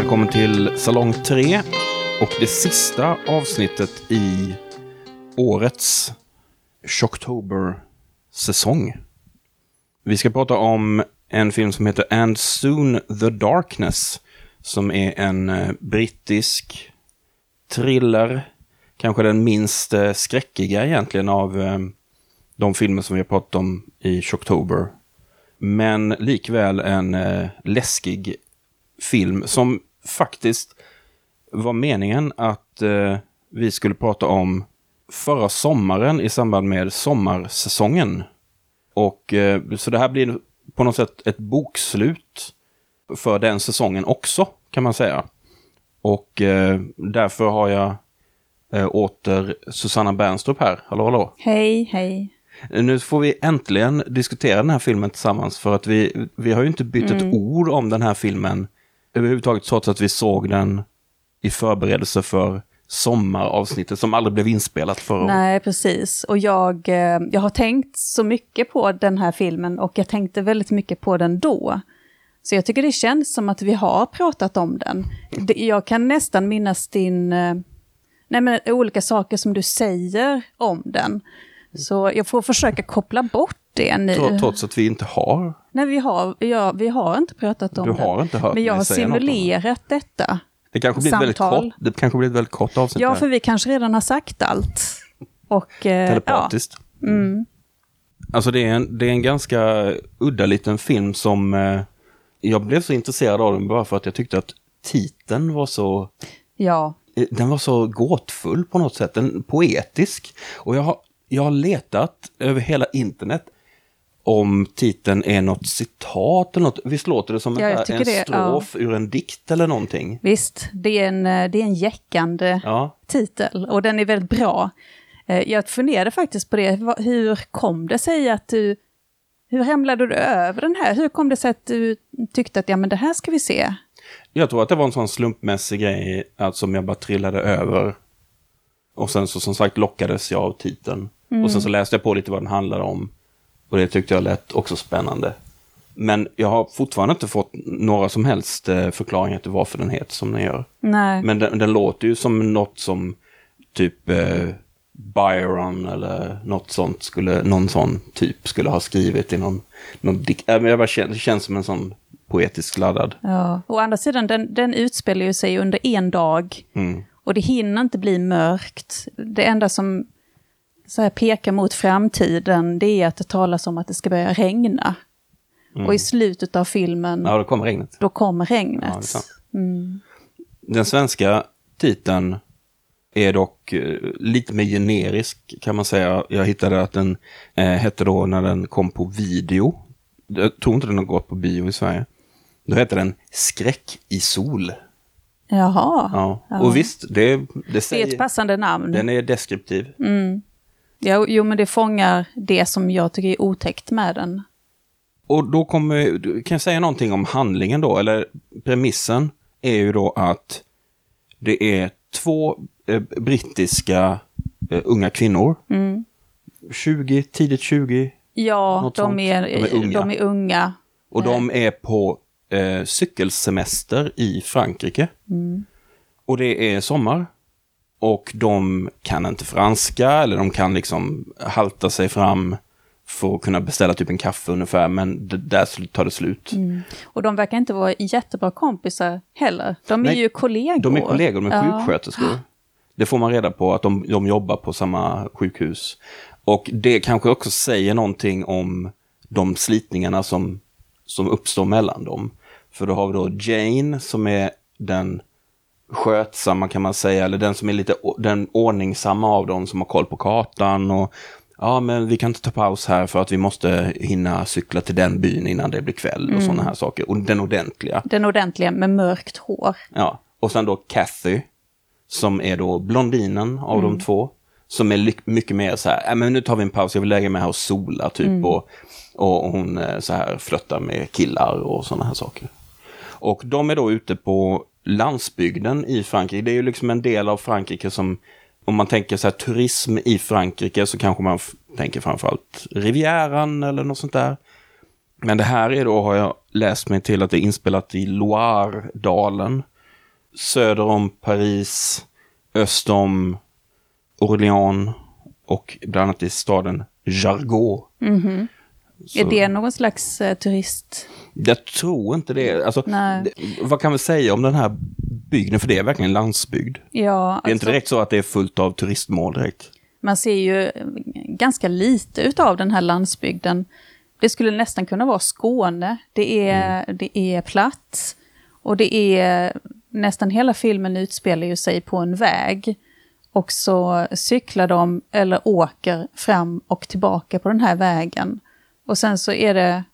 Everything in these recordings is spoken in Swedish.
Välkommen till Salong 3 och det sista avsnittet i årets Shocktober-säsong. Vi ska prata om en film som heter And Soon the Darkness som är en eh, brittisk thriller, kanske den minst eh, skräckiga egentligen av eh, de filmer som vi har pratat om i Shocktober. Men likväl en läskig film som faktiskt var meningen att eh, vi skulle prata om förra sommaren i samband med sommarsäsongen. Och eh, så det här blir på något sätt ett bokslut för den säsongen också, kan man säga. Och eh, därför har jag eh, åter Susanna Bernstrup här. Hallå, hallå! Hej, hej! Nu får vi äntligen diskutera den här filmen tillsammans för att vi, vi har ju inte bytt ett ord om den här filmen överhuvudtaget trots att vi såg den i förberedelse för sommaravsnittet som aldrig blev inspelat förra året. Nej, precis. Och jag, eh, jag har tänkt så mycket på den här filmen och jag tänkte väldigt mycket på den då. Så jag tycker det känns som att vi har pratat om den. Jag kan nästan minnas din... Eh, nej men olika saker som du säger om den. Så jag får försöka koppla bort det nu. Tro- Trots att vi inte har. Nej, vi har, ja, vi har inte pratat om Du det. har inte hört Men jag har simulerat detta. Det kanske blir väldigt kort, det kanske blir ett väldigt kort avsnitt Ja, för vi kanske redan har sagt allt. Och, eh, ja. Telepatiskt. Mm. Alltså det är, en, det är en ganska udda liten film som eh, jag blev så intresserad av den bara för att jag tyckte att titeln var så ja, eh, den var så gåtfull på något sätt, den poetisk. Och jag har, jag har letat över hela internet om titeln är något citat eller något. Visst låter det som Ja, en, en tycker det, strof ur en dikt eller någonting? visst. Det är en, eh, det är en jäckande Ja, titel och den är väldigt bra. Eh, Jag funderade faktiskt på det. Hur kom det sig att du... Hur hämlade du över den här? Hur kom det sig att du tyckte att ja, men det här ska vi se? jag tror att det var en sån slumpmässig grej att som jag bara trillade över. Och sen så som sagt lockades jag av titeln. Och sen så läste jag på lite vad den handlade om. Och det tyckte jag lät också spännande. Men jag har fortfarande inte fått några som helst eh, förklaringar till varför den heter som den gör. Nej, Men den, den låter ju som något som typ eh, Byron eller något sånt skulle, någon sån typ skulle ha skrivit i någon, någon dikt. Äh, men jag bara känner, det känns som en sån poetisk laddad. ja. Å andra sidan, den, den utspelar ju sig under en dag. Mm. Och det hinner inte bli mörkt. Det enda som så här, pekar mot framtiden, det är att det talas om att det ska börja regna. Och i slutet av filmen, Mm. Ja, då kommer regnet. då kommer Ja, regnet. sant. mm. Den svenska titeln är dock eh, lite mer generisk kan man säga. Jag hittade att den eh, hette då när den kom på video. Jag tror inte den har gått på bio i Sverige. Då hette den Skräck i sol. Jaha, Ja. Ja. Och visst, det, det det är säger... ett passande namn. Den är deskriptiv. Mm. Ja, jo, men det fångar det som jag tycker är otäckt med den. Och då kommer, kan jag säga någonting om handlingen då, eller premissen är ju då att det är två eh, brittiska eh, unga kvinnor. 20, tidigt 20. Ja, de är, De är unga. De är unga. Och de är på eh, cykelsemester i Frankrike. Och det är sommar. Och de kan inte franska, eller de kan liksom halta sig fram för att kunna beställa typ en kaffe ungefär, men det, där tar det slut. Och de verkar inte vara jättebra kompisar heller. De är Nej, ju kollegor. De är kollegor med Ja. sjuksköterskor. Det får man reda på, att de, de jobbar på samma sjukhus. Och det kanske också säger någonting om de slitningarna som, som uppstår mellan dem. För då har vi då Jane som är den skötsamma kan man säga, eller den som är lite den ordningsamma av dem som har koll på kartan och ja men vi kan inte ta paus här för att vi måste hinna cykla till den byn innan det blir kväll och sådana här saker. Och den ordentliga. Den ordentliga med mörkt hår. Ja, och sen då Kathy, som är då blondinen av de två. Som är mycket mer så här, "Äh, men nu tar vi en paus, jag vill lägga mig här och sola typ. Och, och hon eh, så här flörtar med killar och sådana här saker. Och de är då ute på landsbygden i Frankrike. Det är ju liksom en del av Frankrike som, om man tänker så här turism i Frankrike så kanske man tänker framförallt Rivieran eller något sånt där. Men det här är då, har jag läst mig till, att det är inspelat i Loire-dalen. söder om Paris, öster om Orléans och bland annat i staden Jargot. Mm -hmm. Så- Är det någon slags eh, turist? Jag tror inte det. Alltså, det, vad kan vi säga om den här bygden? För det är verkligen landsbygd. Ja, Det är inte alltså, direkt så att det är fullt av turistmål direkt. man ser ju ganska lite utav den här landsbygden. Det skulle nästan kunna vara Skåne. Det är, Mm. det är platt och det är nästan hela filmen utspelar ju sig på en väg. Och så cyklar de eller åker fram och tillbaka på den här vägen. Och sen så är det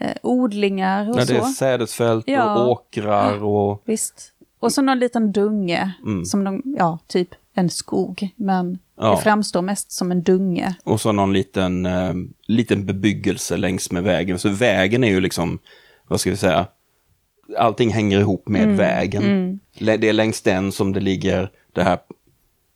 eh, odlingar och När så. det är sädesfält Ja. och åkrar och... Visst. Och så någon liten dunge, Mm. som de, ja, typ en skog. Men Ja. det framstår mest som en dunge. Och så någon liten, eh, liten bebyggelse längs med vägen. Så vägen är ju liksom, vad ska vi säga, allting hänger ihop med Mm, vägen. Lä- Det är längs den som det ligger det här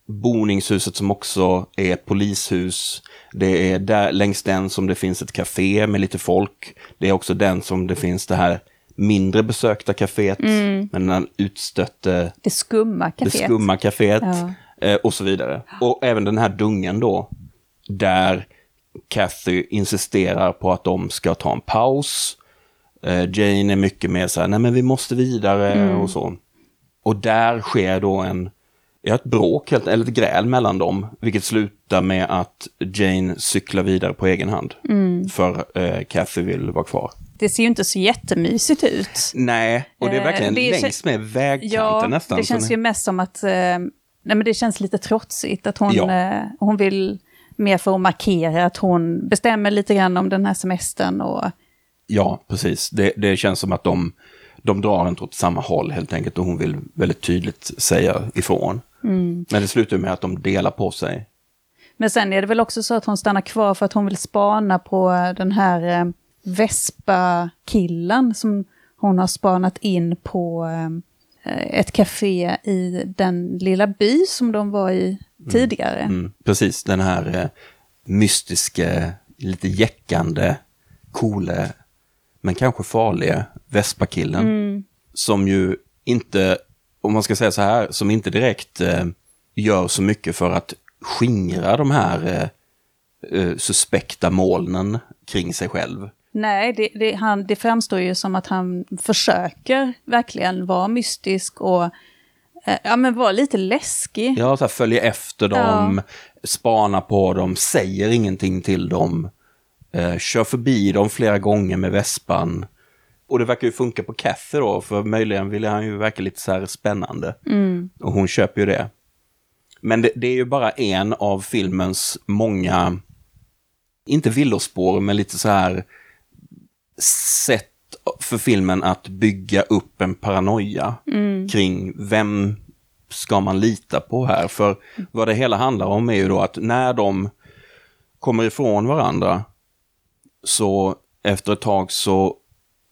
boningshuset som också är polishus. Det är där, längs den som det finns ett café med lite folk. Det är också den som det finns det här mindre besökta kaféet. Mm. Men den utstötte Det skumma det kaféet. skumma kaféet Ja. eh, och så vidare. Och även den här dungen då, där Kathy insisterar på att de ska ta en paus. Eh, Jane är mycket mer så här, nej men vi måste vidare Mm. och så. Och där sker då en, ja, ett bråk, helt- eller ett gräl mellan dem, vilket slutar med att Jane cyklar vidare på egen hand. Mm. För eh, Kathy vill vara kvar. Det ser ju inte så jättemysigt ut. Nej, och det är Eh, verkligen det är- längs med vägkanten Ja, nästan. det känns ju mest som att eh, nej, men det känns lite trotsigt. Att hon, Ja. eh, hon vill mer för att markera att hon bestämmer lite grann om den här semestern. Och, Ja, precis. Det, det känns som att de, de drar inte åt samma håll helt enkelt och hon vill väldigt tydligt säga ifrån. Men det slutar med att de delar på sig. men sen är det väl också så att hon stannar kvar för att hon vill spana på den här eh, Vespa-killen som hon har spanat in på eh, ett café i den lilla by som de var i tidigare. Mm, precis, den här eh, mystiska, lite jäckande, coole, men kanske farliga Vespa-killen. Som ju inte, om man ska säga så här, som inte direkt eh, gör så mycket för att skingra de här eh, eh, suspekta molnen kring sig själv. Nej, det, det, han, det framstår ju som att han försöker verkligen vara mystisk och eh, ja, men vara lite läskig. Ja, så här, följer efter dem, spanar på dem, säger ingenting till dem. Eh, kör förbi dem flera gånger med vespan. Och det verkar ju funka på Kathy då, för möjligen ville han ju verka lite så här spännande. Och hon köper ju det. Men det, det är ju bara en av filmens många, inte villospår, men lite så här sätt för filmen att bygga upp en paranoia kring vem ska man lita på här? För vad det hela handlar om är ju då att när de kommer ifrån varandra så efter ett tag så,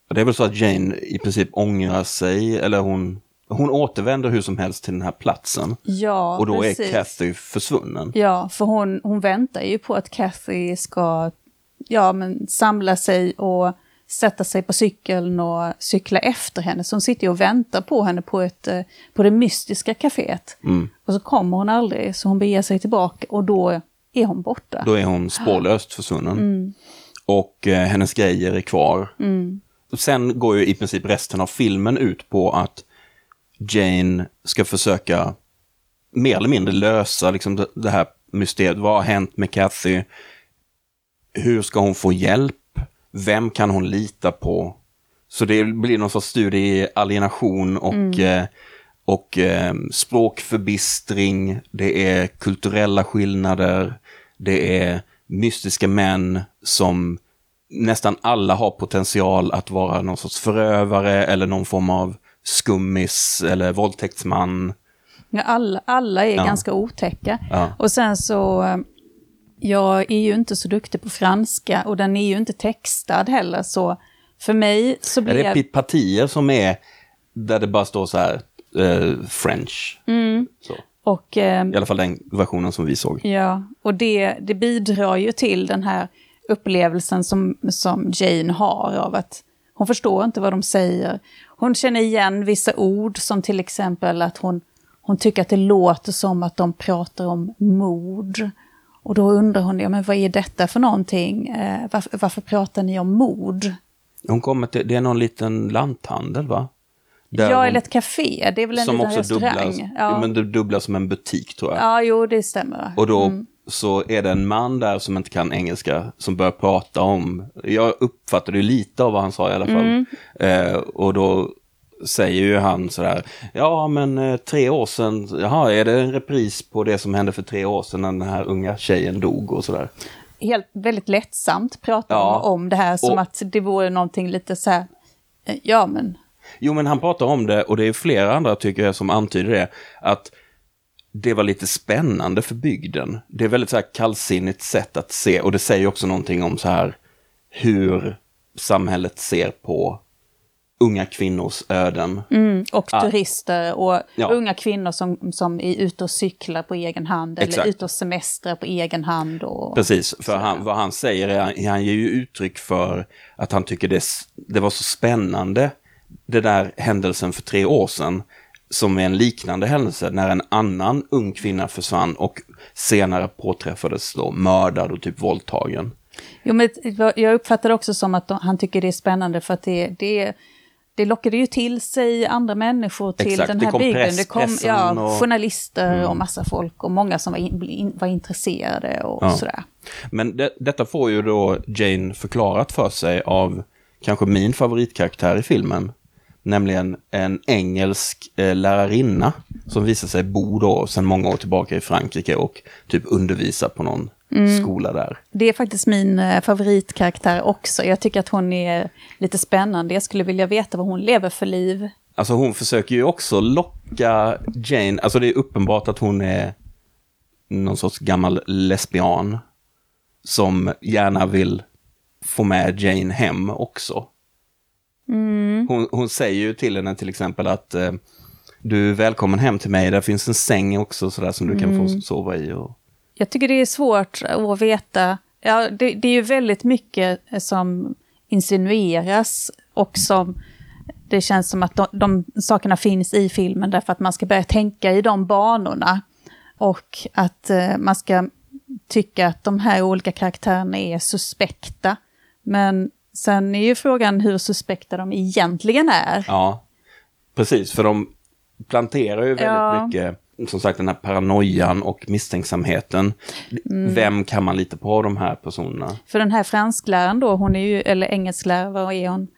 det är väl så att Jane i princip ångrar sig, eller hon, hon återvänder hur som helst till den här platsen. Ja, och då precis. är Kathy försvunnen. Ja, för hon, hon väntar ju på att Kathy ska ja, men samla sig och sätta sig på cykeln och cykla efter henne. Så hon sitter ju och väntar på henne på, ett, eh, på det mystiska kaféet. Mm. Och så kommer hon aldrig, så hon beger sig tillbaka och då är hon borta. Då är hon spårlöst försvunnen. Och eh, hennes grejer är kvar. Sen går ju i princip resten av filmen ut på att Jane ska försöka mer eller mindre lösa liksom, det, här mysteriet. Vad har hänt med Kathy? Hur ska hon få hjälp? Vem kan hon lita på? Så det blir någon sorts studie i alienation och, eh, och eh, språkförbistring. Det är kulturella skillnader. Det är mystiska män som nästan alla har potential att vara någon sorts förövare eller någon form av skummis eller våldtäktsman. Ja, alla, alla är Ja. ganska otäcka. Ja. Och sen så, eh, jag är ju inte så duktig på franska och den är ju inte textad heller. Så för mig så blir det är pi- partier som är där det bara står så här eh, French. Så. och, eh, I alla fall den versionen som vi såg. ja, och det, det bidrar ju till den här upplevelsen som, som Jane har av att Hon förstår inte vad de säger. Hon känner igen vissa ord som till exempel att hon, hon tycker att det låter som att de pratar om mord. Och då undrar hon, ja men vad är detta för någonting? Eh, varför, varför pratar ni om mord? Hon kommer till, det är någon liten lanthandel va? Där ja, eller ett café. Det är väl en som liten också restaurang. dubblas, ja. men det dubblas som en butik tror jag. ja, jo det stämmer. Och då så är det en man där som inte kan engelska som börjar prata om, jag uppfattade ju lite av vad han sa i alla fall. Eh, och då säger ju han sådär, ja men eh, tre år sedan, jaha är det en repris på det som hände för tre år sedan när den här unga tjejen dog och sådär. Helt, väldigt lättsamt pratar Ja. om det här som Och- att det vore någonting lite så här, eh, ja men, Jo, men han pratar om det och det är flera andra tycker jag som antyder det. Att det var lite spännande för bygden. Det är väldigt så här kallsinnigt sätt att se och det säger också någonting om så här hur samhället ser på unga kvinnors öden. mm, och turister och Ja. unga kvinnor som, som är ute och cyklar på egen hand Exakt. eller ute och semestrar på egen hand. Och, Precis, för han, vad han säger är, han- ger ju uttryck för att han tycker det, det var så spännande, det där händelsen för tre år sedan, som är en liknande händelse när en annan ung kvinna försvann och senare påträffades då mördad och typ våldtagen. Jo, men jag uppfattar det också som att de, han tycker det är spännande för att det, det, det lockade ju till sig andra människor till Exakt, den det här kom bygden. press- det kom ja, och- Mm. journalister och massa folk och många som var, in, var intresserade och Ja. sådär. Men det, detta får ju då Jane förklarat för sig av kanske min favoritkaraktär i filmen. Nämligen en engelsk eh, lärarinna som visar sig bo då sedan många år tillbaka i Frankrike och typ undervisar på någon skola där. Det är faktiskt min eh, favoritkaraktär också. Jag tycker att hon är lite spännande. Jag skulle vilja veta vad hon lever för liv. Alltså hon försöker ju också locka Jane, alltså det är uppenbart att hon är någon sorts gammal lesbian som gärna vill få med Jane hem också. Hon, hon säger ju till henne till exempel att eh, du är välkommen hem till mig, där finns en säng också sådär som du kan få sova i. Och... Jag tycker det är svårt att veta. Ja, det, det är ju väldigt mycket som insinueras och som det känns som att de, de sakerna finns i filmen därför att man ska börja tänka i de banorna. Och att eh, man ska tycka att de här olika karaktärerna är suspekta. Men sen är ju frågan hur suspekta de egentligen är. Ja, precis, för de planterar ju väldigt Ja. mycket, som sagt den här paranoian och misstänksamheten. Vem kan man lita på av de här personerna? För den här franskläraren då, hon är ju, eller engelsklärare, vad är hon?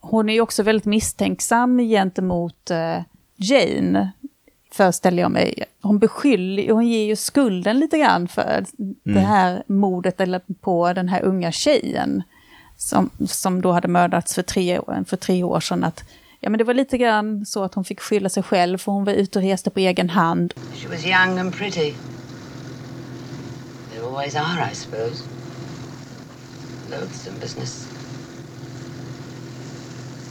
Hon är ju också väldigt misstänksam gentemot eh, Jane, föreställer jag mig. Hon beskyller, hon ger ju skulden lite grann för det här mordet eller på den här unga tjejen. Som, som då hade mördats för tre, för tre år sedan. Att, ja, men det var lite grann så att hon fick skylla sig själv, för hon var ute och reste på egen hand. She was young and pretty. They always are, I suppose. Loathsome business.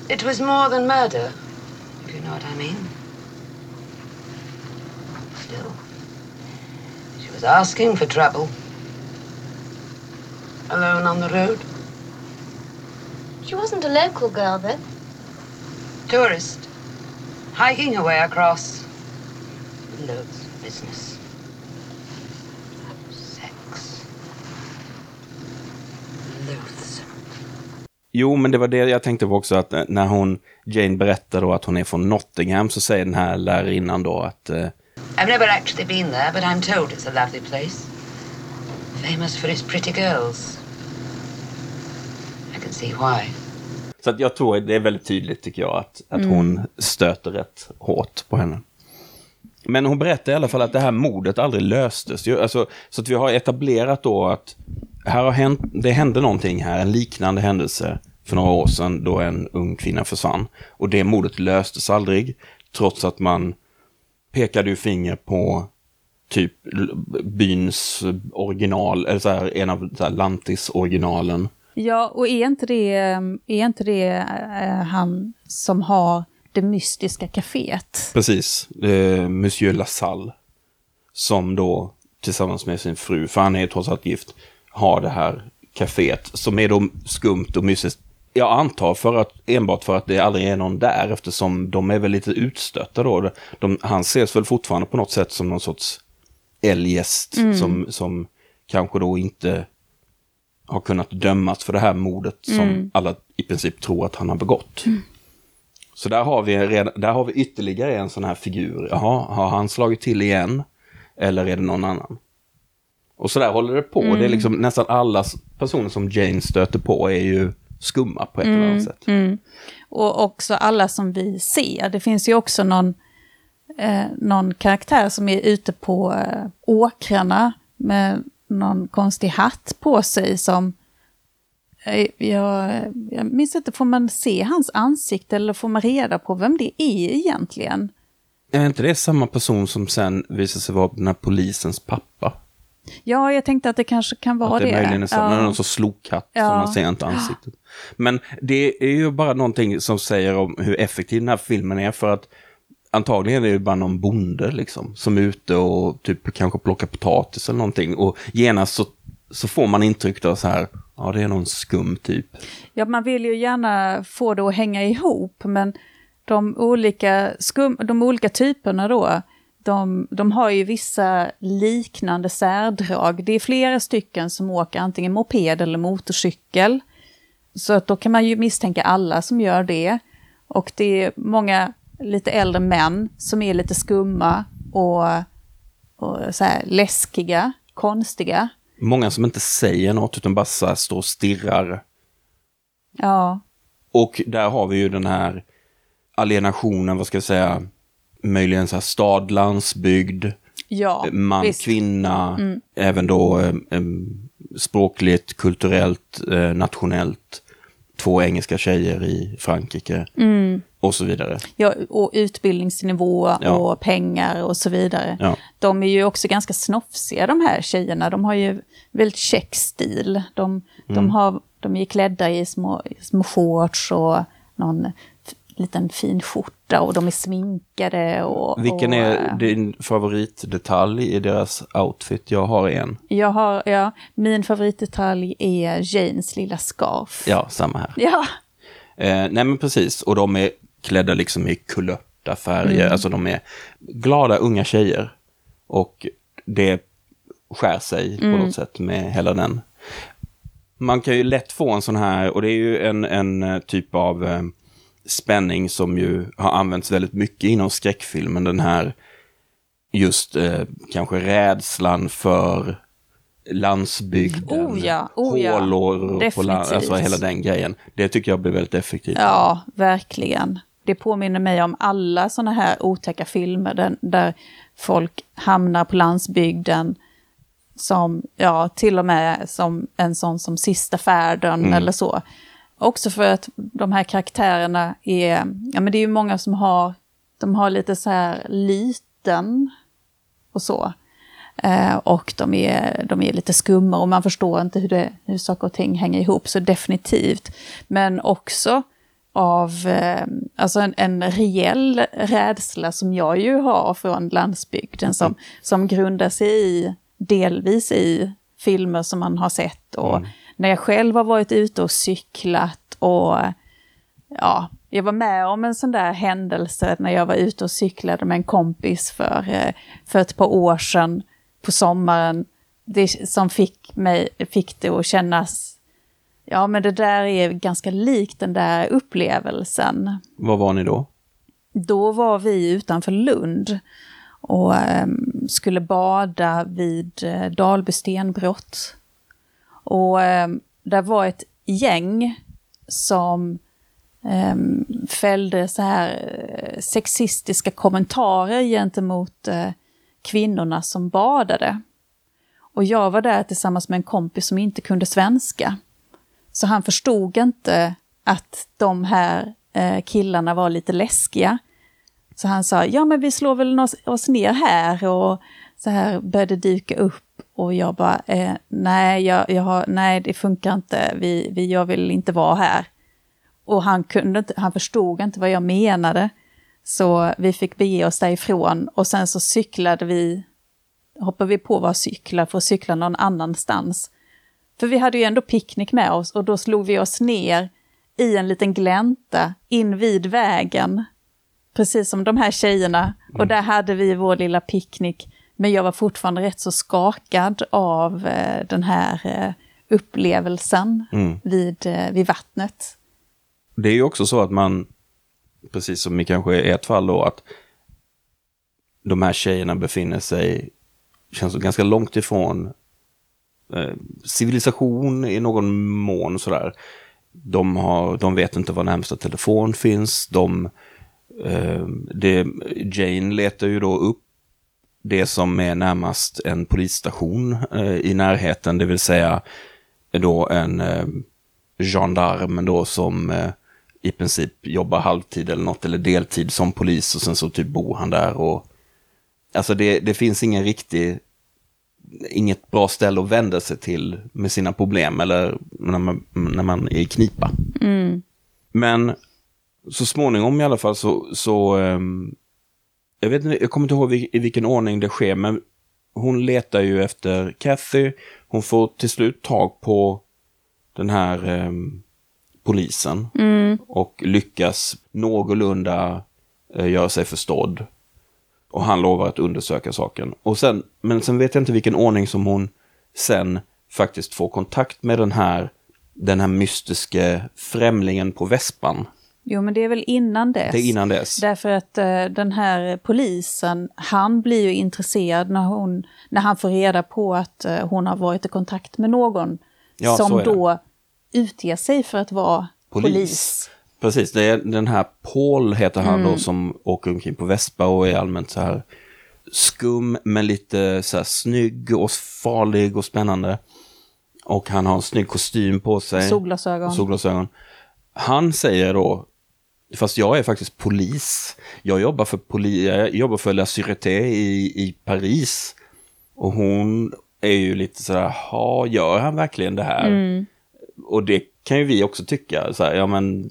It was more than murder, if you know what I mean. Still, she was asking for trouble. Alone on the road. She wasn't a local girl then. Tourist. Hiking her way across. Loads of business. Sex. Loathsome. Jo, men det var det jag tänkte på också, att eh, när hon, Jane berättar då att hon är från Nottingham, så säger den här lärarinnan då att eh, I've never actually been there, but I'm told it's a lovely place. Famous for its pretty girls. I can see why. Så att jag tror det är väldigt tydligt tycker jag att, att hon stöter rätt hårt på henne. Men hon berättar i alla fall att det här mordet aldrig löstes. Alltså, så att vi har etablerat då att här har hänt, det hände någonting här, en liknande händelse för några år sedan då en ung kvinna försvann. Och det mordet löstes aldrig, trots att man pekade ju finger på typ byns original, eller så här, en av så här, Lantis-originalen. Ja, och är inte det, är inte det eh, han som har det mystiska kaféet? Precis, eh, Monsieur Lassalle. Som då tillsammans med sin fru, för han är trots allt gift, har det här kaféet som är då skumt och mystiskt Jag antar för att, enbart för att det aldrig är någon där eftersom de är väl lite utstötta då. De, han ses väl fortfarande på något sätt som någon sorts eljest som, som kanske då inte har kunnat dömas för det här mordet som alla i princip tror att han har begått. Så där har, vi redan, där har vi ytterligare en sån här figur. Jaha, har han slagit till igen? Eller är det någon annan? Och så där håller det på. Det är liksom nästan alla personer som Jane stöter på är ju skumma på ett eller annat sätt. Och också alla som vi ser. Det finns ju också någon, eh, någon karaktär som är ute på eh, åkrarna med någon konstig hatt på sig som... Eh, jag, jag minns inte, får man se hans ansikte eller får man reda på vem det är egentligen? Är inte det samma person som sen visar sig vara den här polisens pappa? Ja, jag tänkte att det kanske kan vara att det det. möjligen är samma, Ja. någon sorts slokhatt Ja. som man ser inte ansiktet. Men det är ju bara någonting som säger om hur effektiv den här filmen är för att antagligen är det bara någon bonde liksom som är ute och typ kanske plockar potatis eller någonting och genast så, så får man intryck av så här, ja det är någon skum typ. Ja, man vill ju gärna få det att hänga ihop, men de olika, skum, de olika typerna då, de, de har ju vissa liknande särdrag. Det är flera stycken som åker antingen moped eller motorcykel. Så att då kan man ju misstänka alla som gör det. Och det är många lite äldre män som är lite skumma och, och så här läskiga, konstiga. Många som inte säger något utan bara står och stirrar. Ja, Och där har vi ju den här alienationen, vad ska jag säga, möjligen så här stad, landsbygd, ja man, visst. kvinna, även då eh, eh, språkligt, kulturellt, eh, nationellt. Två engelska tjejer i Frankrike och så vidare. Ja, och utbildningsnivå Ja. och pengar och så vidare. Ja. De är ju också ganska snofsiga de här tjejerna. De har ju väldigt check stil. De, Mm. de, har, de är klädda i små, små shorts och någon liten fin skjorta och de är sminkade. Och, Vilken och, är eh, din favoritdetalj i deras outfit? Jag har en. Jag har, ja, min favoritdetalj är Janes lilla scarf. Ja, samma här. Ja, Eh, nej men precis, och de är klädda liksom i kulörta färger, Mm. alltså de är glada unga tjejer. Och det skär sig Mm. på något sätt med hela den. Man kan ju lätt få en sån här, och det är ju en, en eh, typ av eh, spänning som ju har använts väldigt mycket inom skräckfilmen, den här just eh, kanske rädslan för landsbygden, Oh ja, oh ja. hålor på land, alltså hela den grejen. Det tycker jag blir väldigt effektivt. Ja, verkligen. Det påminner mig om alla sådana här otäcka filmer där, där folk hamnar på landsbygden som, ja, till och med som en sån som Sista färden eller så. Också för att de här karaktärerna är, ja men det är ju många som har, de har lite så här liten och så. Eh, och de är, de är lite skumma och man förstår inte hur, det, hur saker och ting hänger ihop, så definitivt. Men också av eh, alltså en, en reell rädsla som jag ju har från landsbygden som, som grundar sig i, delvis i filmer som man har sett och när jag själv har varit ute och cyklat och ja, jag var med om en sån där händelse när jag var ute och cyklade med en kompis för, eh, för ett par år sedan på sommaren. Det som fick, mig, fick det att kännas, ja men det där är ganska likt den där upplevelsen. Var var ni då? Då var vi utanför Lund och eh, skulle bada vid eh, Dalby stenbrott. Och eh, där var ett gäng som eh, fällde så här eh, sexistiska kommentarer gentemot eh, kvinnorna som badade. Och jag var där tillsammans med en kompis som inte kunde svenska. Så han förstod inte att de här eh, killarna var lite läskiga. Så han sa, ja men vi slår väl oss, oss ner här och så här började dyka upp. Och jag bara, eh, nej, jag, jag har, nej det funkar inte, vi, vi, jag vill inte vara här. Och han, kunde inte, han förstod inte vad jag menade. Så vi fick bege oss därifrån och sen så cyklade vi, hoppade vi på våra cyklar för att cykla någon annanstans. För vi hade ju ändå picknick med oss och då slog vi oss ner i en liten glänta in vid vägen. Precis som de här tjejerna. Och där hade vi vår lilla picknick. Men jag var fortfarande rätt så skakad av eh, den här eh, upplevelsen vid, eh, vid vattnet. Det är ju också så att man, precis som i kanske ett fall då, att de här tjejerna befinner sig, känns ganska långt ifrån eh, civilisation i någon mån sådär. De, har, de vet inte var närmsta telefon finns. De, eh, det, Jane letar ju då upp det som är närmast en polisstation eh, i närheten, det vill säga då en eh, gendarm då som eh, i princip jobbar halvtid eller något, eller deltid som polis och sen så typ bor han där och Alltså det, det finns ingen riktig, inget bra ställe att vända sig till med sina problem eller när man, när man är i knipa. Men så småningom i alla fall så, så ehm, jag vet inte, jag kommer inte ihåg i, vilken ordning det sker, men hon letar ju efter Kathy. Hon får till slut tag på den här ehm, polisen och lyckas någorlunda eh, göra sig förstådd. Och han lovar att undersöka saken. Och sen, men sen vet jag inte vilken ordning som hon sen faktiskt får kontakt med den här, den här mystiske främlingen på vespan. Jo, men det är väl innan dess. Det är innan dess. Därför att eh, den här polisen, han blir ju intresserad när, hon, när han får reda på att eh, hon har varit i kontakt med någon Ja, som det. då utger sig för att vara Polis. polis. Precis, det är den här Paul heter han då som åker omkring på Vespa och är allmänt så här skum men lite så här snygg och farlig och spännande. Och han har en snygg kostym på sig. Solglasögon. Solglasögon. Han säger då, fast jag är faktiskt polis. Jag jobbar för, poli, jag jobbar för La Sûreté i, i Paris. Och hon är ju lite sådär, ha, gör han verkligen det här? Och det kan ju vi också tycka, så här, ja men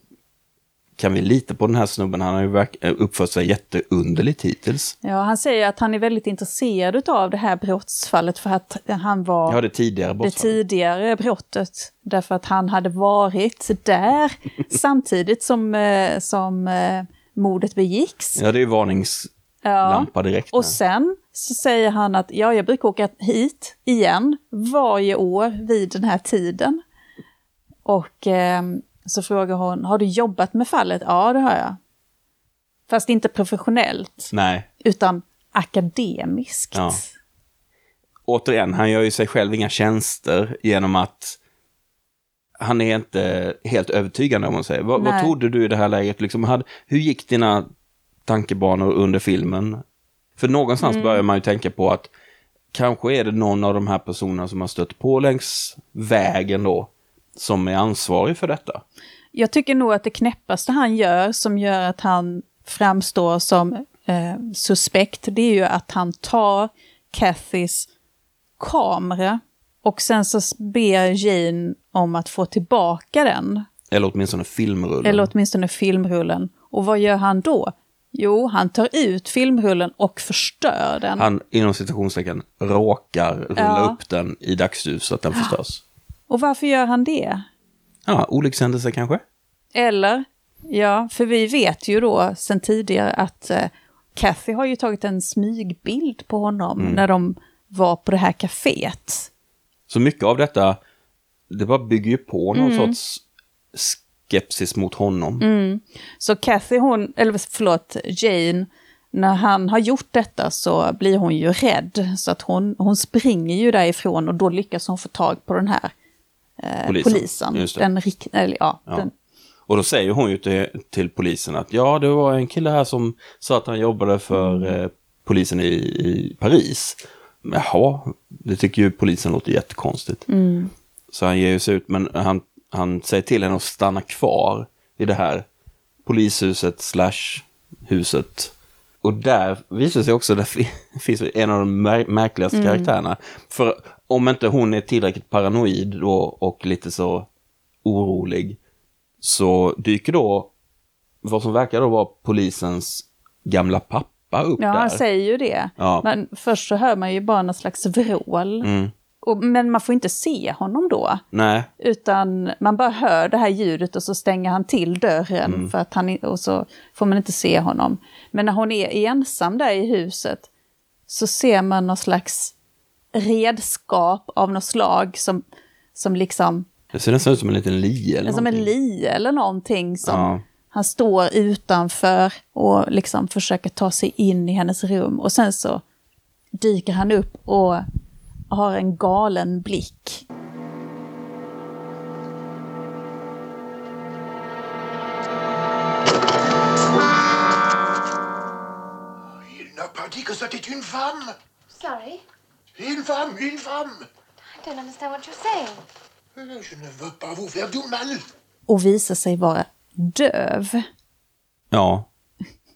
kan vi lita på den här snubben? Han har ju verk- uppfört sig jätteunderligt hittills. Ja, han säger att han är väldigt intresserad av det här brottsfallet för att han var Ja, det tidigare det brottsfallet. tidigare brottet. Därför att han hade varit där samtidigt som, eh, som eh, mordet begicks. Ja, det är ju varningslampa direkt. Och med. sen så säger han att ja, jag brukar åka hit igen varje år vid den här tiden. Och eh, så frågar hon, har du jobbat med fallet? Ja, det har jag. Fast inte professionellt, Nej, utan akademiskt. Ja. återigen, han gör ju sig själv inga tjänster genom att han är inte helt övertygande om man säger. Vad, vad trodde du i det här läget? Liksom, hade, hur gick dina tankebanor under filmen? För någonstans Mm. börjar man ju tänka på att kanske är det någon av de här personerna som har stött på längs vägen då som är ansvarig för detta. Jag tycker nog att det knäppaste han gör, som gör att han framstår som eh, suspekt, det är ju att han tar Cathys kamera och sen så ber Jane om att få tillbaka den. Eller åtminstone filmrullen. Eller åtminstone filmrullen. Och vad gör han då? Jo, han tar ut filmrullen och förstör den. Han inom citationstecken råkar rulla Ja. upp den i dagsljus så att den förstörs. Och varför gör han det? Ja, olyckshändelse kanske? Eller, ja, för vi vet ju då sen tidigare att eh, Kathy har ju tagit en smygbild på honom när de var på det här kaféet. Så mycket av detta, det bara bygger ju på Mm. någon sorts skepsis mot honom. Så Kathy, hon, eller förlåt, Jane, när han har gjort detta så blir hon ju rädd. Så att hon, hon springer ju därifrån och då lyckas hon få tag på den här eh, Polisen. polisen. Den, rik- eller, ja, Ja. Den, Och då säger hon ju till, till polisen att ja, det var en kille här som sa att han jobbade för Mm. eh, polisen i, i Paris. Jaha, det tycker ju polisen låter jättekonstigt. Mm. Så han ger ju sig ut, men han, han säger till henne att stanna kvar i det här polishuset slash huset. Och där visar sig också, där fi- finns en av de mär- märkligaste Mm. karaktärerna. För om inte hon är tillräckligt paranoid då och lite så orolig så dyker då vad som verkar då vara polisens gamla pappa upp ja, där. han säger ju det. Ja. Men först så hör man ju bara någon slags vrål. Mm. Och, men man får inte se honom då. Nej, Utan man bara hör det här ljudet och så stänger han till dörren för att han, och så får man inte se honom. Men när hon är ensam där i huset så ser man någon slags redskap av något slag som, som liksom, det ser nästan ut som en liten lie eller som en någonting. lie eller någonting som Ja. han står utanför och liksom försöker ta sig in i hennes rum. Och sen så dyker han upp och har en galen blick. Il n'a pas dit que c'était une femme Sorry, Une femme I don't understand what you're saying. Je ne veux pas vous faire du mal. Och visar sig vara döv. Ja.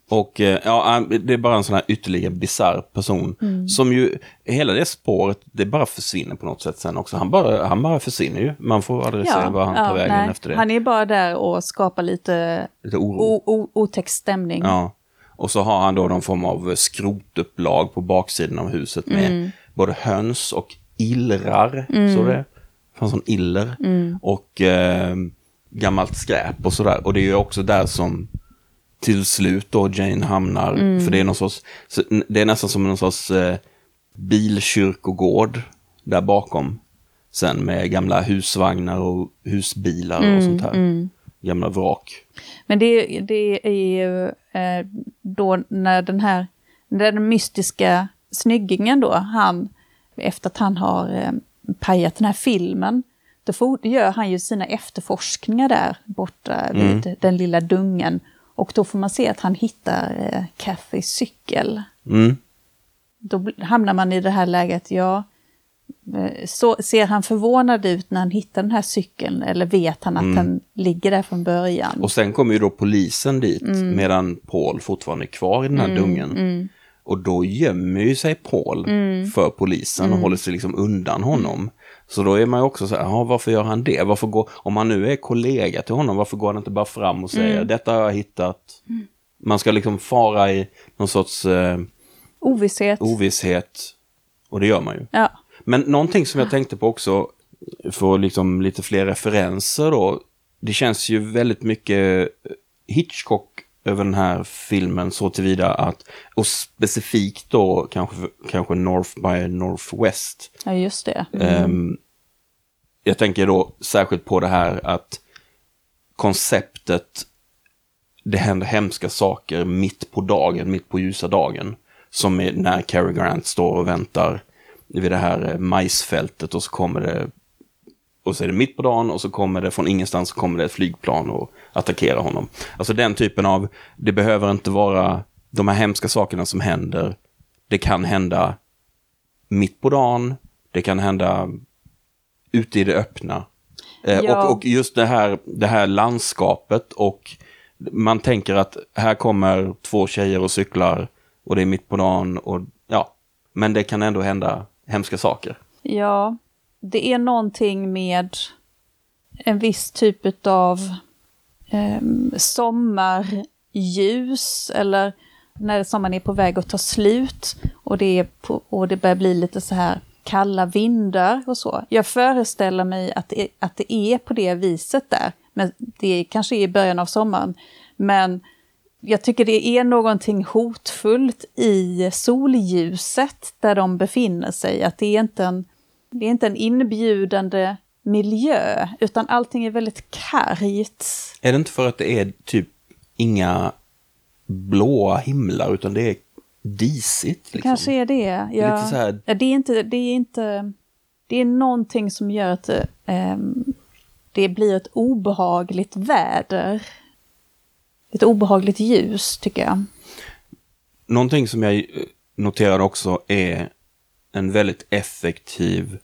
Och eh, ja, äh, det är bara en sån här ytterligare bisarr person. Som ju, hela det spåret, det bara försvinner på något sätt sen också. Han bara, han bara försvinner ju. Man får aldrig se vad han tar vägen nej. efter det. Han är bara där och skapar lite Lite otäck stämning. Ja. Och så har han då någon form av skrotupplag på baksidan av huset med Mm. Både höns och illrar. Så det fanns sån iller. Mm. Och eh, gammalt skräp och sådär. Och det är ju också där som till slut då Jane hamnar. Mm. För det är någon sorts, det är nästan som någon sorts eh, bilkyrkogård där bakom. Sen med gamla husvagnar och husbilar Mm, och sånt här. Gamla vrak. Men det, det är ju eh, då när den här när den mystiska snyggingen då, han, efter att han har eh, pajat den här filmen, då for, gör han ju sina efterforskningar där borta vid den lilla dungen. Och då får man se att han hittar eh, Cathys cykel. Mm. Då hamnar man i det här läget, ja, eh, så ser han förvånad ut när han hittar den här cykeln eller vet han att den ligger där från början? Och sen kommer ju då polisen dit Mm. medan Paul fortfarande är kvar i den här dungen. Mm. Och då gömmer ju sig Paul för polisen Mm. och håller sig liksom undan honom. Så då är man ju också så här, "Jaha, varför gör han det? Varför går, om han nu är kollega till honom, varför går han inte bara fram och säger Mm. detta har jag hittat? Man ska liksom fara i någon sorts eh, Ovisshet. ovisshet. Och det gör man ju. ja. Men någonting som jag tänkte på också, för liksom lite fler referenser då. Det känns ju väldigt mycket Hitchcock över den här filmen så tillvida att, och specifikt då kanske, kanske North by Northwest. ja, just det. Ehm, jag tänker då särskilt på det här att konceptet det händer hemska saker mitt på dagen, mitt på ljusa dagen. Som är när Cary Grant står och väntar vid det här eh, majsfältet och så kommer det och så är det mitt på dagen och så kommer det från ingenstans så kommer det ett flygplan och attackerar honom. Alltså den typen av, det behöver inte vara de här hemska sakerna som händer. Det kan hända mitt på dagen, det kan hända ute i det öppna. Eh, Ja. och, och just det här, det här landskapet och man tänker att här kommer två tjejer och cyklar och det är mitt på dagen och ja, men det kan ändå hända hemska saker. Ja, det är någonting med en viss typ av eh, sommarljus eller när sommaren är på väg att ta slut och det, är på, och det börjar bli lite så här kalla vindar och så. Jag föreställer mig att det, att det är på det viset där. Men det kanske är i början av sommaren. Men jag tycker det är någonting hotfullt i solljuset där de befinner sig. Att det är inte en, det är inte en inbjudande miljö, utan allting är väldigt kargt. Är det inte för att det är typ inga blåa himlar utan det är disigt? Liksom? Kanske är det. Ja. lite så här- Ja, det är inte, det är inte, det är någonting som gör att det, ehm, det blir ett obehagligt väder. Ett obehagligt ljus, tycker jag. Någonting som jag eh, noterade också är en väldigt effektiv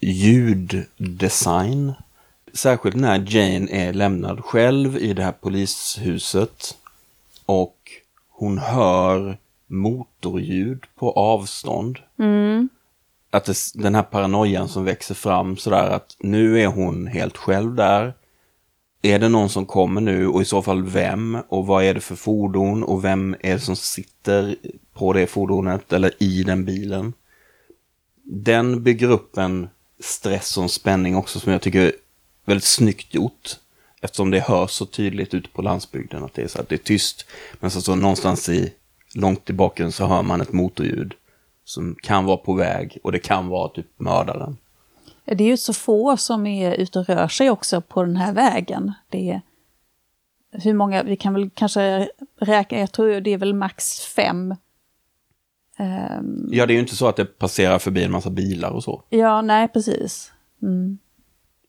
ljuddesign. Särskilt när Jane är lämnad själv i det här polishuset och hon hör motorljud på avstånd. Att det, den här paranoian som växer fram sådär att nu är hon helt själv där. Är det någon som kommer nu och i så fall vem och vad är det för fordon och vem är det som sitter på det fordonet eller i den bilen? Den bygger upp en stress och en spänning också som jag tycker är väldigt snyggt gjort. Eftersom det hörs så tydligt ute på landsbygden att det är så att det är tyst. Men så, så någonstans i, långt i bakgrunden så hör man ett motorljud som kan vara på väg och det kan vara typ mördaren. Det är ju så få som är ute och rör sig också på den här vägen. Det är, hur många, vi kan väl kanske räkna, jag tror det är väl max fem. Ehm, Ja, det är ju inte så att det passerar förbi en massa bilar och så. ja, nej precis.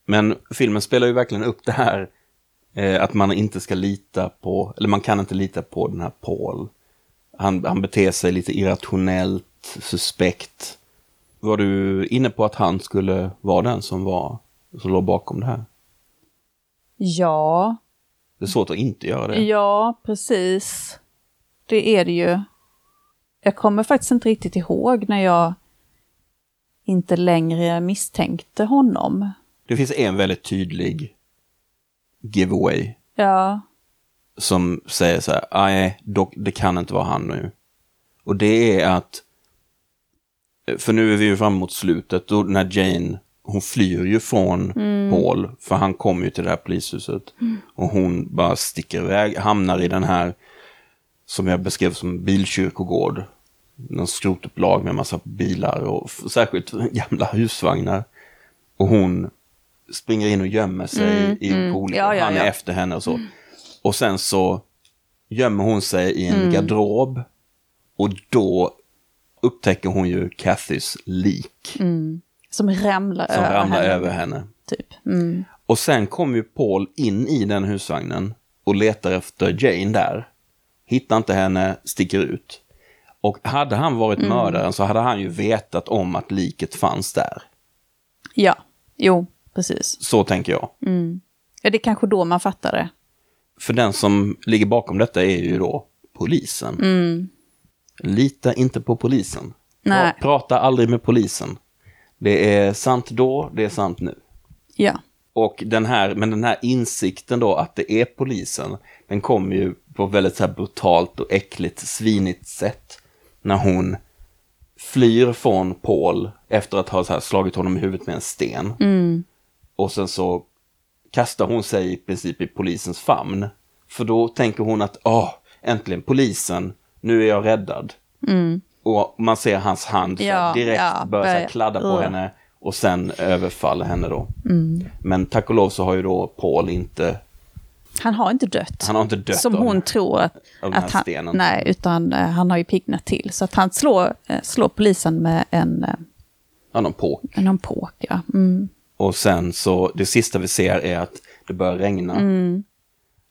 Men filmen spelar ju verkligen upp det här eh, att man inte ska lita på, eller man kan inte lita på den här Paul. Han, han beter sig lite irrationellt, suspekt. Var du inne på att han skulle vara den som var, som låg bakom det här? Ja, Det är svårt att inte göra det. ja precis. Det är det ju. Jag kommer faktiskt inte riktigt ihåg när jag inte längre misstänkte honom. Det finns en väldigt tydlig giveaway Ja, som säger så här, nej, dock- det kan inte vara han nu. Och det är att, för nu är vi ju fram mot slutet, då när Jane, hon flyr ju från Paul, för han kommer ju till det här polishuset. Och hon bara sticker iväg, hamnar i den här, som jag beskrev som bilkyrkogård. Någon skrotupplag med massa bilar och särskilt gamla husvagnar. Och hon springer in och gömmer sig i på olika, Ja, ja, han är ja. efter henne och så. Och sen så gömmer hon sig i en Mm. garderob. Och då upptäcker hon ju Cathys lik som ramlar som över ramlar henne, över henne. Typ. Mm. Och sen kommer ju Paul in i den husvagnen och letar efter Jane där. Hittar inte henne, sticker ut. Och hade han varit Mm. mördaren så hade han ju vetat om att liket fanns där. Ja, jo, precis. Så tänker jag. Ja, det är kanske då man fattar det. För den som ligger bakom detta är ju då polisen. Lita inte på polisen. Mm. Nej. Pra- Prata aldrig med polisen. Det är sant då, det är sant nu. Ja, Och den här, men den här insikten då att det är polisen, den kommer ju på väldigt så brutalt och äckligt, svinigt sätt. När hon flyr från Paul efter att ha slagit honom i huvudet med en sten. Och sen så kastar hon sig i princip i polisens famn. För då tänker hon att, åh, äntligen polisen, nu är jag räddad. Och man ser hans hand Ja, direkt ja, börja börja- kladda på Ugh. henne och sen överfaller henne då. Men tack och lov så har ju då Paul inte, han har inte dött. han har inte dött som av hon tror att, att han... stenen. Nej, utan eh, han har ju piggnat till. Så att han slår, eh, slår polisen med en, eh, Han har på. en ampåk. Ja. Mm. Och sen så, det sista vi ser är att det börjar regna. Mm.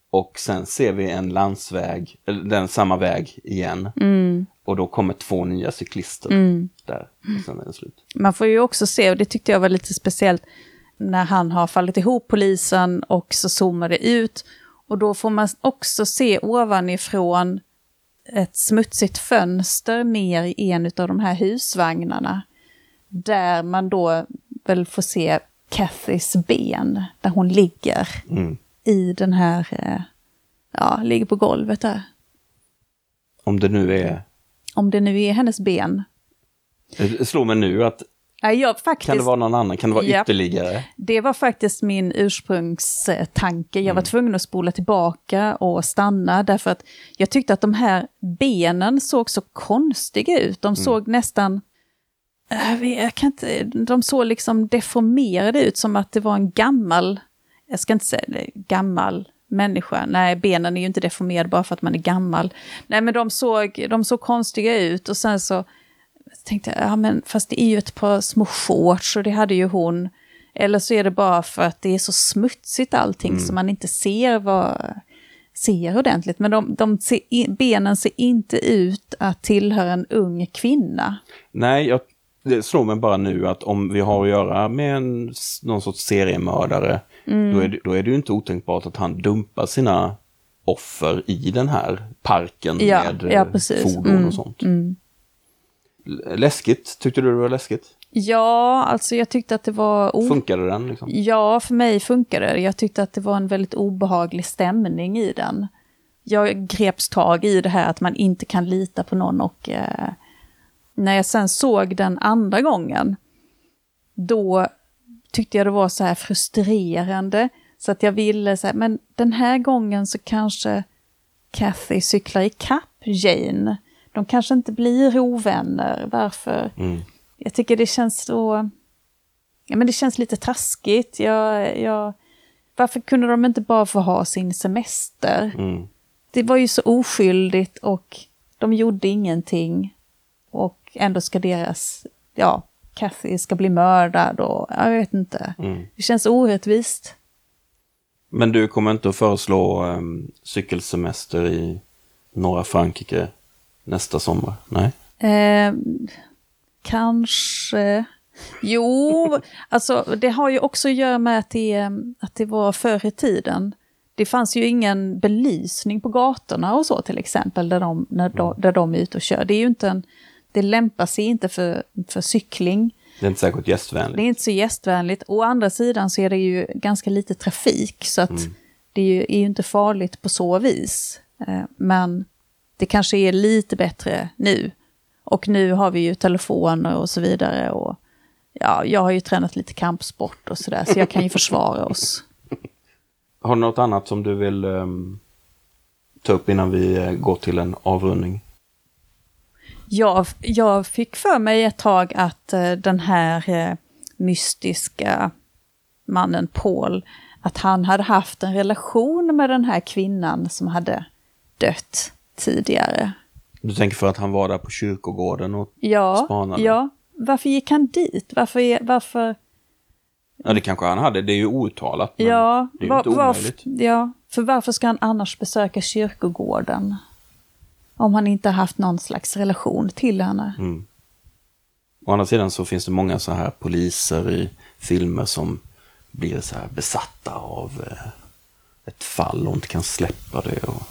Och sen ser vi en landsväg, eller den samma väg igen. Mm. Och då kommer två nya cyklister där. Och sen är det slut. Man får ju också se, och det tyckte jag var lite speciellt, när han har fallit ihop, polisen, och så zoomar det ut. Och då får man också se ovanifrån ett smutsigt fönster ner i en av de här husvagnarna. Där man då väl får se Cathys ben, där hon ligger Mm. i den här, eh, ja, ligger på golvet där. Om det nu är, Om det nu är hennes ben. det slår mig nu att, Jag faktiskt... kan det vara någon annan? Kan det vara Japp. ytterligare? Det var faktiskt min ursprungstanke. Jag var tvungen att spola tillbaka och stanna därför att jag tyckte att de här benen såg så konstiga ut. De såg nästan... Jag, vet, jag kan inte, de såg liksom deformerade ut som att det var en gammal, jag ska inte säga gammal människa. Nej, benen är ju inte deformerade bara för att man är gammal. Nej, men de såg, de såg konstiga ut och sen så tänkte jag, ja men fast det är ju ett par små shorts och det hade ju hon. Eller så är det bara för att det är så smutsigt allting så man inte ser vad ser ordentligt. Men de, de ser, benen ser inte ut att tillhöra en ung kvinna. Nej, jag, det slår mig bara nu att om vi har att göra med en, någon sorts seriemördare, Mm. då, är det, då är det ju inte otänkbart att han dumpar sina offer i den här parken Ja, med ja, eh, fordon Mm, och sånt. L- Läskigt, tyckte du det var läskigt? Ja, alltså jag tyckte att det var... o- Funkade den? Liksom? Ja, för mig funkade det. Jag tyckte att det var en väldigt obehaglig stämning i den. Jag greps tag i det här att man inte kan lita på någon och eh, när jag sen såg den andra gången, då tyckte jag det var så här frustrerande. Så att jag ville så här, men den här gången så kanske Kathy cyklar i kapp Jane. De kanske inte blir ovänner. Varför? Mm. Jag tycker det känns så... Ja, men det känns lite taskigt. Jag, jag, varför kunde de inte bara få ha sin semester? Mm. Det var ju så oskyldigt och de gjorde ingenting. Och ändå ska deras, ja, Kathy ska bli mördad och jag vet inte. Mm. Det känns orättvist. Men du kommer inte att föreslå um, cykelsemester i norra Frankrike nästa sommar? Nej? Eh, kanske... Jo, alltså det har ju också att göra med att det, att det var förr i tiden. Det fanns ju ingen belysning på gatorna och så till exempel, där de, när de, där de är ute och kör. Det är ju inte en, det lämpar sig inte för, för cykling. Det är inte särskilt gästvänligt. Det är inte så gästvänligt. Å andra sidan så är det ju ganska lite trafik, så att det är ju, är ju inte farligt på så vis. Eh, Men det kanske är lite bättre nu. Och nu har vi ju telefoner och så vidare. Och ja, jag har ju tränat lite kampsport och sådär, så jag kan ju försvara oss. Har du något annat som du vill um, ta upp innan vi eh, går till en avrundning? Jag, jag fick för mig ett tag att eh, den här eh, mystiska mannen Paul, att han hade haft en relation med den här kvinnan som hade dött tidigare. Du tänker för att han var där på kyrkogården och Ja, spanade? ja. Varför gick han dit? Varför, varför Ja, det kanske han hade. Det är ju outtalat. Ja, det är var- inte omöjligt. ja, för varför ska han annars besöka kyrkogården? Om han inte haft någon slags relation till henne. Mm. Å andra sidan så finns det många så här poliser i filmer som blir så här besatta av eh, ett fall och inte kan släppa det. Och...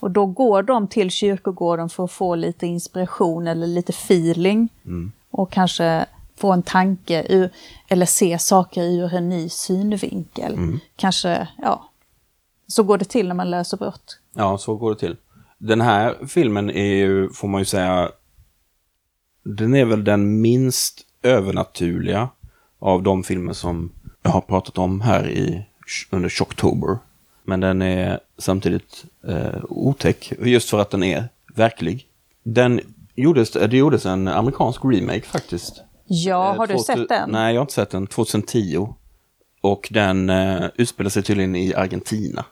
Och då går de till kyrkogården för att få lite inspiration eller lite feeling. Mm. Och kanske få en tanke ur, eller se saker ur en ny synvinkel. Mm. Kanske, ja. Så går det till när man löser brott. Ja, så går det till. Den här filmen är ju, får man ju säga, den är väl den minst övernaturliga av de filmer som jag har pratat om här i, under Shocktober. Men den är samtidigt eh, otäck, just för att den är verklig. Den gjordes, det gjordes en amerikansk remake faktiskt. Ja, Eh, har du 2000 sett den? Nej, jag har inte sett den. 2010. Och den eh, utspelar sig tydligen i Argentina.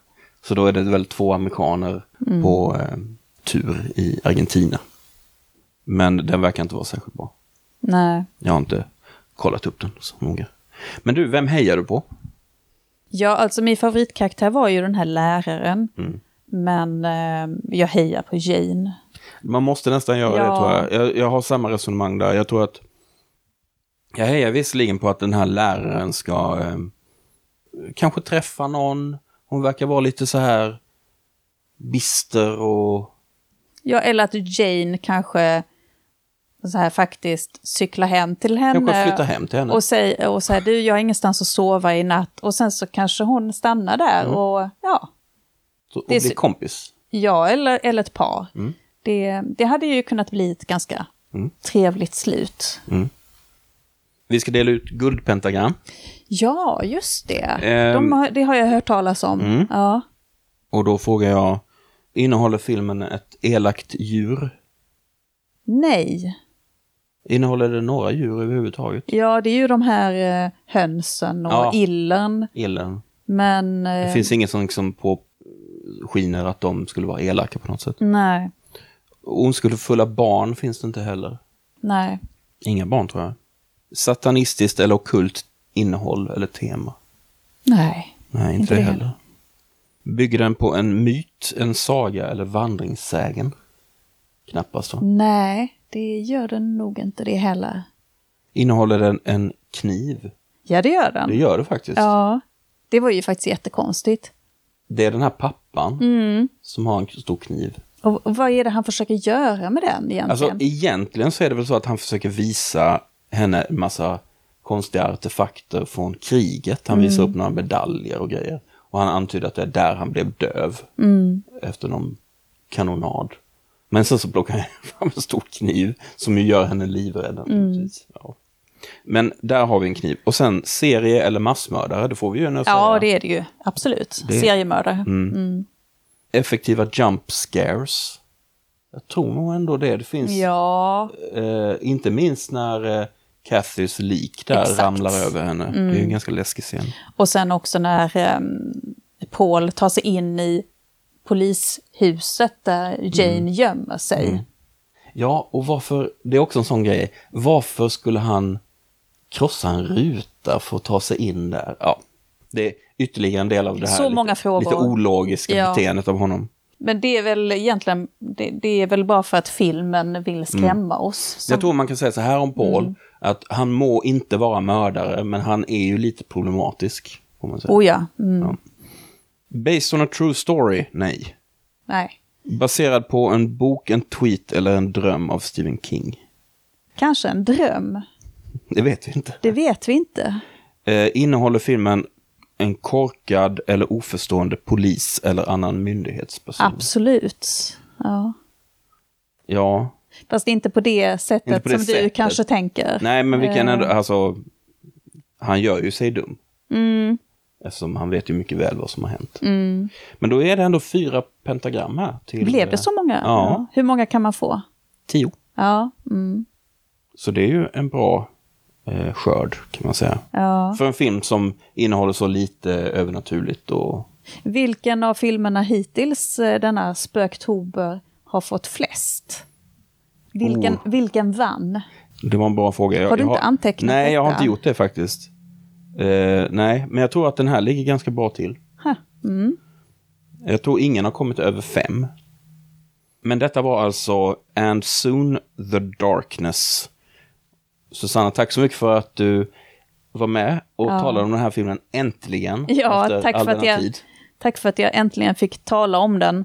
Så då är det väl två amerikaner Mm. på eh, tur i Argentina. Men den verkar inte vara särskilt bra. Nej. Jag har inte kollat upp den så noga. Men du, vem hejar du på? Ja, alltså min favoritkaraktär var ju den här läraren. Mm. Men eh, jag hejar på Jane. Man måste nästan göra det Ja. tror jag. jag. Jag har samma resonemang där. Jag tror att jag hejar visserligen på att den här läraren ska eh, kanske träffa någon. Hon verkar vara lite så här bister och Ja, eller att Jane kanske så här faktiskt cyklar hem till henne. flytta hem till henne. Och säger, och säger du, jag har ingenstans att sova i natt. Och sen så kanske hon stannar där Mm. och ja, Så, och det är bli så- kompis. ja eller, eller ett par. Mm. Det, det hade ju kunnat bli ett ganska Mm. trevligt slut. Vi ska dela ut guldpentagram. Ja, just det. Ehm. De har, det har jag hört talas om. Mm. Ja. Och då frågar jag, innehåller filmen ett elakt djur? Nej. Innehåller det några djur överhuvudtaget? Ja, det är ju de här eh, hönsen och Ja. illen. Elen. Men... Det Eh, finns inget som liksom på skiner att de skulle vara elaka på något sätt. Nej, Ondskefulla barn finns det inte heller. nej. Inga barn tror jag. Satanistiskt eller ockult innehåll eller tema? Nej. Nej, inte, Inte det det heller. Bygger den på en myt, en saga eller vandringssägen? Knappast va? Nej, det gör den nog inte det heller. Innehåller den en kniv? Ja, det gör den. Det gör det faktiskt. Ja, det var ju faktiskt jättekonstigt. Det är den här pappan Mm. som har en stor kniv. Och, och vad är det han försöker göra med den egentligen? Alltså egentligen så är det väl så att han försöker visa henne en massa konstiga artefakter från kriget. Han visar upp några medaljer och grejer. Och han antyder att det är där han blev döv. Efter någon kanonad. Men sen så plockar han fram en stor kniv som ju gör henne livrädd. naturligtvis. Ja. Men där har vi en kniv. Och sen serie eller massmördare, det får vi ju nu säga. Ja, det är det ju. Absolut. Det- Seriemördare. Mm. Effektiva jump scares. Jag tror nog ändå det. Det finns, Ja, eh, inte minst när eh, Cathys lik där Exakt. Mm. ramlar över henne. Det är ju en ganska läskig scen. och sen också när ehm, Paul tar sig in i polishuset där Jane Mm. gömmer sig. Ja, och varför, det är också en sån grej. Varför skulle han krossa en ruta för att ta sig in där? Ja, det är ytterligare en del av det här Så lite, många frågor. lite ologiska Ja. beteendet av honom. Men det är väl egentligen, det, det är väl bara för att filmen vill skrämma oss. Som, Jag tror man kan säga så här om Paul, Mm. att han må inte vara mördare, men han är ju lite problematisk. Får man säga. Oh ja, mm, Ja. Based on a true story? Nej. nej. Baserad på en bok, en tweet eller en dröm av Stephen King? Kanske en dröm, Det vet vi inte. det vet vi inte. Eh, innehåller filmen en korkad eller oförstående polis eller annan myndighetsperson? Absolut. Ja. Ja. Fast inte på det sättet på det som du sättet. kanske tänker. Nej, men vi kan Eh, ändå, alltså, han gör ju sig dum. Mm, Eftersom han vet ju mycket väl vad som har hänt. Men då är det ändå fyra pentagram här. Till, Blev det så många? Ja. Hur många kan man få? Tio. Ja, mm, Så det är ju en bra eh, skörd kan man säga. ja. För en film som innehåller så lite övernaturligt och... Vilken av filmerna hittills eh, denna spöktober har fått flest? Vilken, Oh. vilken vann? Det var en bra fråga. Jag, Har du inte antecknat Nej, jag har detta? inte gjort det faktiskt. Eh, nej, men jag tror att den här ligger ganska bra till. Mm. Jag tror ingen har kommit över fem. Men detta var alltså And Soon the Darkness. Susanna, tack så mycket för att du var med och Ja. talade om den här filmen äntligen. Ja, efter tack all för, att jag, tid. tack för att jag äntligen fick tala om den.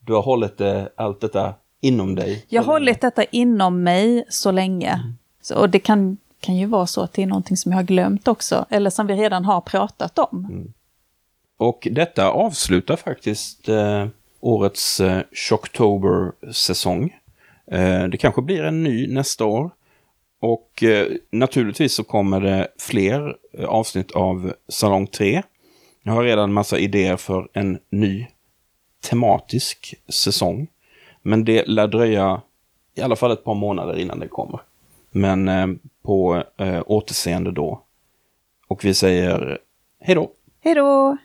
Du har hållit eh, allt detta inom dig. Jag har hållit detta inom mig så länge. Så, och det kan, kan ju vara så att det är någonting som jag har glömt också, eller som vi redan har pratat om. Mm. Och detta avslutar faktiskt eh, årets eh, Shocktober-säsong. Eh, det kanske blir en ny nästa år. Och eh, naturligtvis så kommer det fler eh, avsnitt av Salong 3. Jag har redan massa idéer för en ny tematisk säsong. Men det lär dröja i alla fall ett par månader innan det kommer. Men eh, på eh, återseende då. Och vi säger hej då! Hej då!